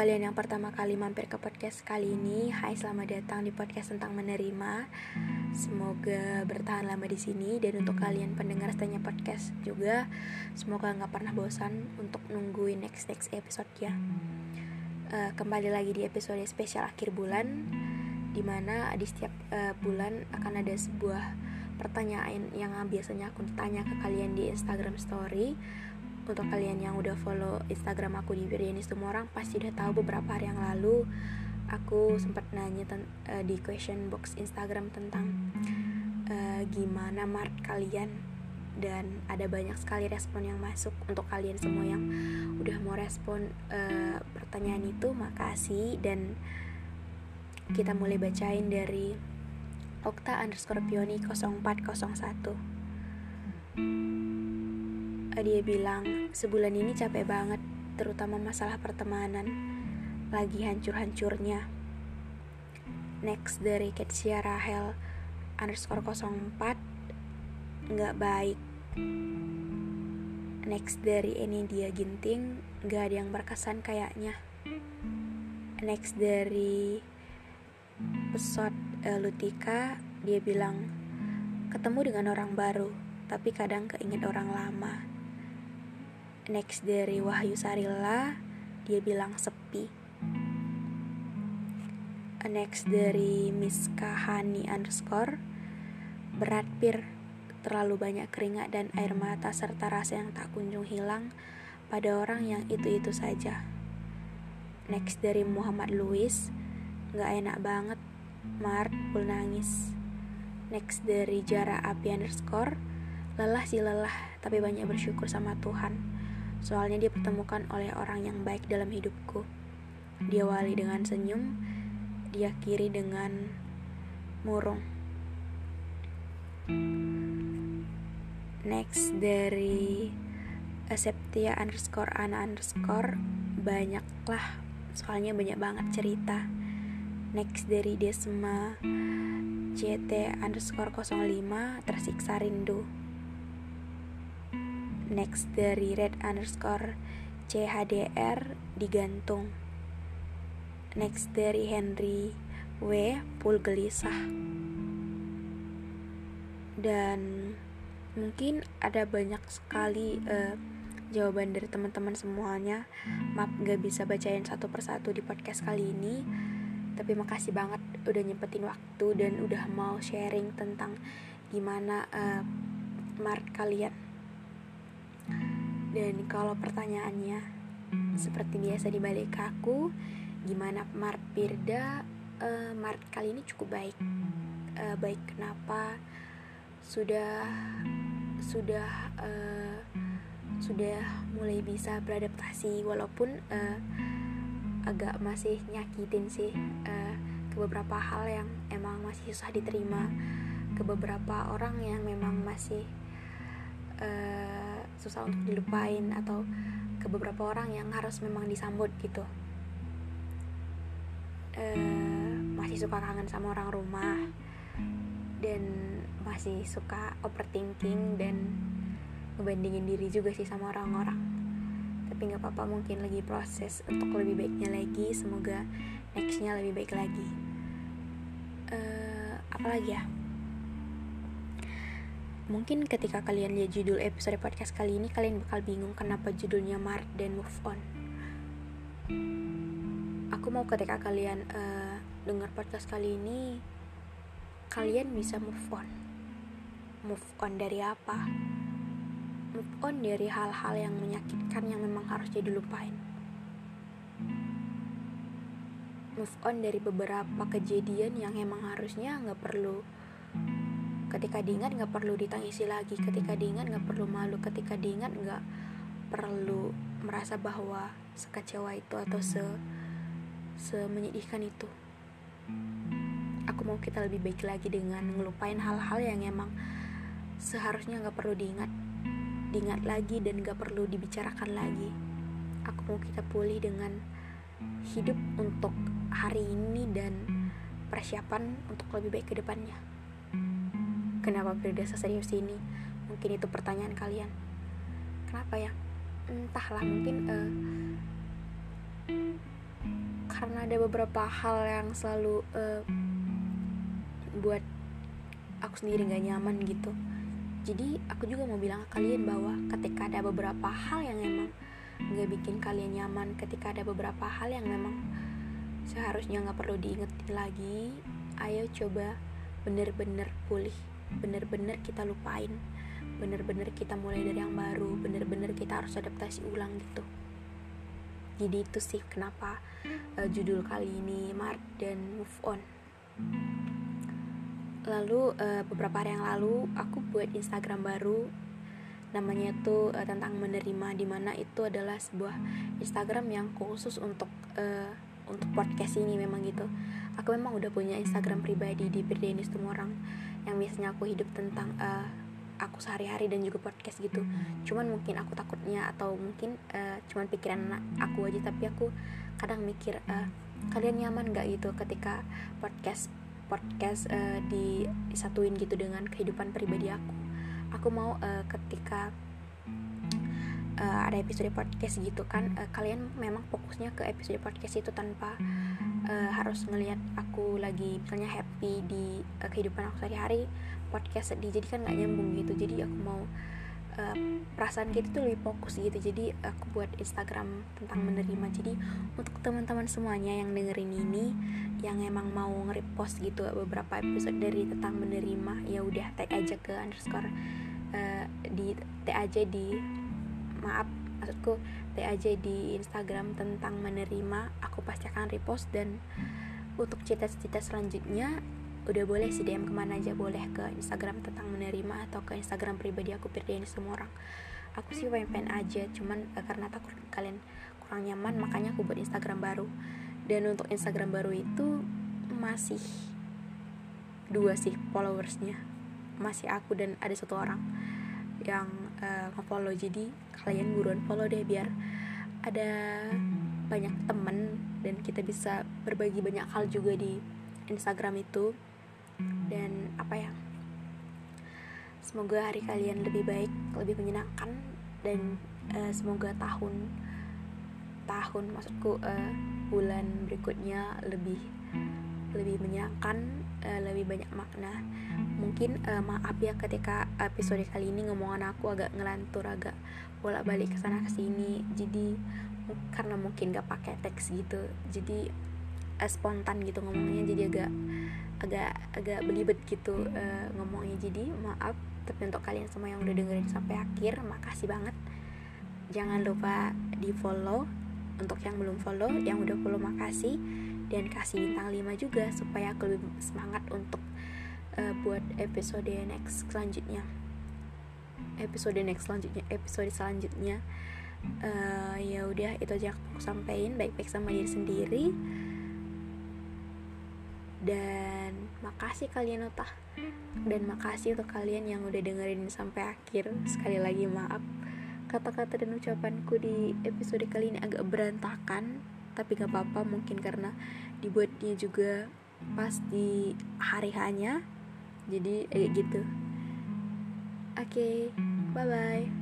kalian yang pertama kali mampir ke podcast kali ini, hai selamat datang di podcast tentang menerima. Semoga bertahan lama di sini dan untuk kalian pendengar setanya podcast juga, semoga nggak pernah bosan untuk nungguin next next episode ya. Uh, kembali lagi di episode spesial akhir bulan, di mana di setiap uh, bulan akan ada sebuah pertanyaan yang biasanya aku tanya ke kalian di Instagram Story untuk kalian yang udah follow Instagram aku di Wiryanis semua orang pasti udah tahu beberapa hari yang lalu aku sempat nanya uh, di question box Instagram tentang uh, gimana mart kalian. Dan ada banyak sekali respon yang masuk untuk kalian semua yang udah mau respon uh, pertanyaan itu. Makasih. Dan kita mulai bacain dari Okta underscore Pioni 0401 dia bilang, sebulan ini capek banget, terutama masalah pertemanan. Lagi hancur-hancurnya. Next dari Ketsia Rahel underscore 04 nggak baik. Next dari ini dia Ginting nggak ada yang berkesan kayaknya. Next dari pesot uh, Lutika dia bilang ketemu dengan orang baru tapi kadang keinget orang lama next dari Wahyu Sarila dia bilang sepi. Next dari Miska Hani underscore berat pir. Terlalu banyak keringat dan air mata serta rasa yang tak kunjung hilang pada orang yang itu-itu saja. Next dari Muhammad Luis nggak enak banget Mart pul nangis. Next dari Jara Api underscore lelah sih lelah tapi banyak bersyukur sama Tuhan Soalnya dia pertemukan oleh orang yang baik dalam hidupku. Dia wali dengan senyum, dia kiri dengan murung. Next dari Septia underscore Ana underscore banyaklah soalnya banyak banget cerita. Next dari Desma CT underscore 05 tersiksa rindu next dari red underscore CHDR digantung. Next dari Henry W. Pul gelisah dan mungkin ada banyak sekali uh, jawaban dari teman-teman semuanya. Maaf gak bisa bacain satu persatu di podcast kali ini. Tapi makasih banget udah nyempetin waktu dan udah mau sharing tentang gimana uh, mart kalian dan kalau pertanyaannya seperti biasa di balik aku, gimana Mart Pirda? Uh, Mart kali ini cukup baik. Uh, baik kenapa? Sudah sudah uh, sudah mulai bisa beradaptasi walaupun uh, agak masih nyakitin sih uh, ke beberapa hal yang emang masih susah diterima ke beberapa orang yang memang masih uh, susah untuk dilupain atau ke beberapa orang yang harus memang disambut gitu. Uh, masih suka kangen sama orang rumah dan masih suka overthinking dan ngebandingin diri juga sih sama orang-orang. Tapi nggak apa-apa mungkin lagi proses untuk lebih baiknya lagi. Semoga nextnya lebih baik lagi. Uh, apalagi ya Mungkin ketika kalian lihat judul episode podcast kali ini kalian bakal bingung kenapa judulnya Mart dan Move On. Aku mau ketika kalian uh, dengar podcast kali ini kalian bisa move on. Move on dari apa? Move on dari hal-hal yang menyakitkan yang memang harus jadi lupain. Move on dari beberapa kejadian yang emang harusnya nggak perlu ketika diingat nggak perlu ditangisi lagi. Ketika diingat nggak perlu malu. Ketika diingat nggak perlu merasa bahwa sekecewa itu atau se se menyedihkan itu. Aku mau kita lebih baik lagi dengan ngelupain hal-hal yang emang seharusnya nggak perlu diingat. Diingat lagi dan gak perlu dibicarakan lagi. Aku mau kita pulih dengan hidup untuk hari ini dan persiapan untuk lebih baik ke depannya kenapa berdasar serius ini? Mungkin itu pertanyaan kalian. Kenapa ya? Entahlah mungkin uh, karena ada beberapa hal yang selalu uh, buat aku sendiri gak nyaman gitu. Jadi aku juga mau bilang ke kalian bahwa ketika ada beberapa hal yang emang gak bikin kalian nyaman ketika ada beberapa hal yang memang seharusnya gak perlu diingetin lagi ayo coba bener-bener pulih bener-bener kita lupain. Bener-bener kita mulai dari yang baru bener-bener kita harus adaptasi ulang gitu. Jadi itu sih kenapa uh, judul kali ini Mart dan Move On. Lalu uh, beberapa hari yang lalu aku buat Instagram baru namanya itu uh, tentang menerima di mana itu adalah sebuah Instagram yang khusus untuk uh, untuk podcast ini memang gitu. Aku memang udah punya Instagram pribadi di Birdenis orang yang biasanya aku hidup tentang uh, aku sehari-hari dan juga podcast gitu. Cuman mungkin aku takutnya atau mungkin uh, cuman pikiran aku aja tapi aku kadang mikir uh, kalian nyaman gak gitu ketika podcast podcast uh, disatuin gitu dengan kehidupan pribadi aku. Aku mau uh, ketika uh, ada episode podcast gitu kan uh, kalian memang fokusnya ke episode podcast itu tanpa uh, harus ngelihat aku lagi misalnya happy di uh, kehidupan aku sehari-hari podcast sedih jadi kan nggak nyambung gitu. Jadi aku mau uh, perasaan kita tuh lebih fokus gitu. Jadi aku buat Instagram tentang menerima. Jadi untuk teman-teman semuanya yang dengerin ini yang emang mau nge-repost gitu beberapa episode dari tentang menerima ya udah tag aja ke underscore uh, di tag aja di maaf maksudku aja di Instagram tentang menerima aku pasti akan repost dan untuk cerita-cerita selanjutnya udah boleh sih DM ke mana aja. Boleh ke Instagram tentang menerima atau ke Instagram pribadi aku Firdiani semua orang. Aku sih pengen-pengen aja cuman uh, karena takut kalian kurang nyaman makanya aku buat Instagram baru. Dan untuk Instagram baru itu masih dua sih followersnya. Masih aku dan ada satu orang yang uh, nge-follow. Jadi kalian buruan follow deh biar ada banyak temen dan kita bisa berbagi banyak hal juga di Instagram itu. Dan apa ya semoga hari kalian lebih baik lebih menyenangkan dan uh, semoga tahun tahun maksudku uh, bulan berikutnya lebih lebih menyenangkan uh, lebih banyak makna. Mungkin uh, maaf ya ketika episode kali ini ngomongan aku agak ngelantur agak bolak balik ke sana ke sini jadi karena mungkin gak pakai teks gitu jadi uh, spontan gitu ngomongnya jadi agak agak agak belibet gitu uh, ngomongnya. Jadi maaf tapi untuk kalian semua yang udah dengerin sampai akhir makasih banget. Jangan lupa di follow untuk yang belum follow yang udah follow makasih dan kasih bintang 5 juga supaya aku lebih semangat untuk uh, buat episode next selanjutnya. Episode next selanjutnya episode selanjutnya. Uh, ya udah itu aja aku sampaikan. Baik-baik sama diri sendiri. Dan makasih kalian Nota. Dan makasih untuk kalian yang udah dengerin sampai akhir. Sekali lagi maaf kata-kata dan ucapanku di episode kali ini agak berantakan tapi gak apa-apa mungkin karena dibuatnya juga pas di hari hanya jadi kayak gitu. Oke okay, bye bye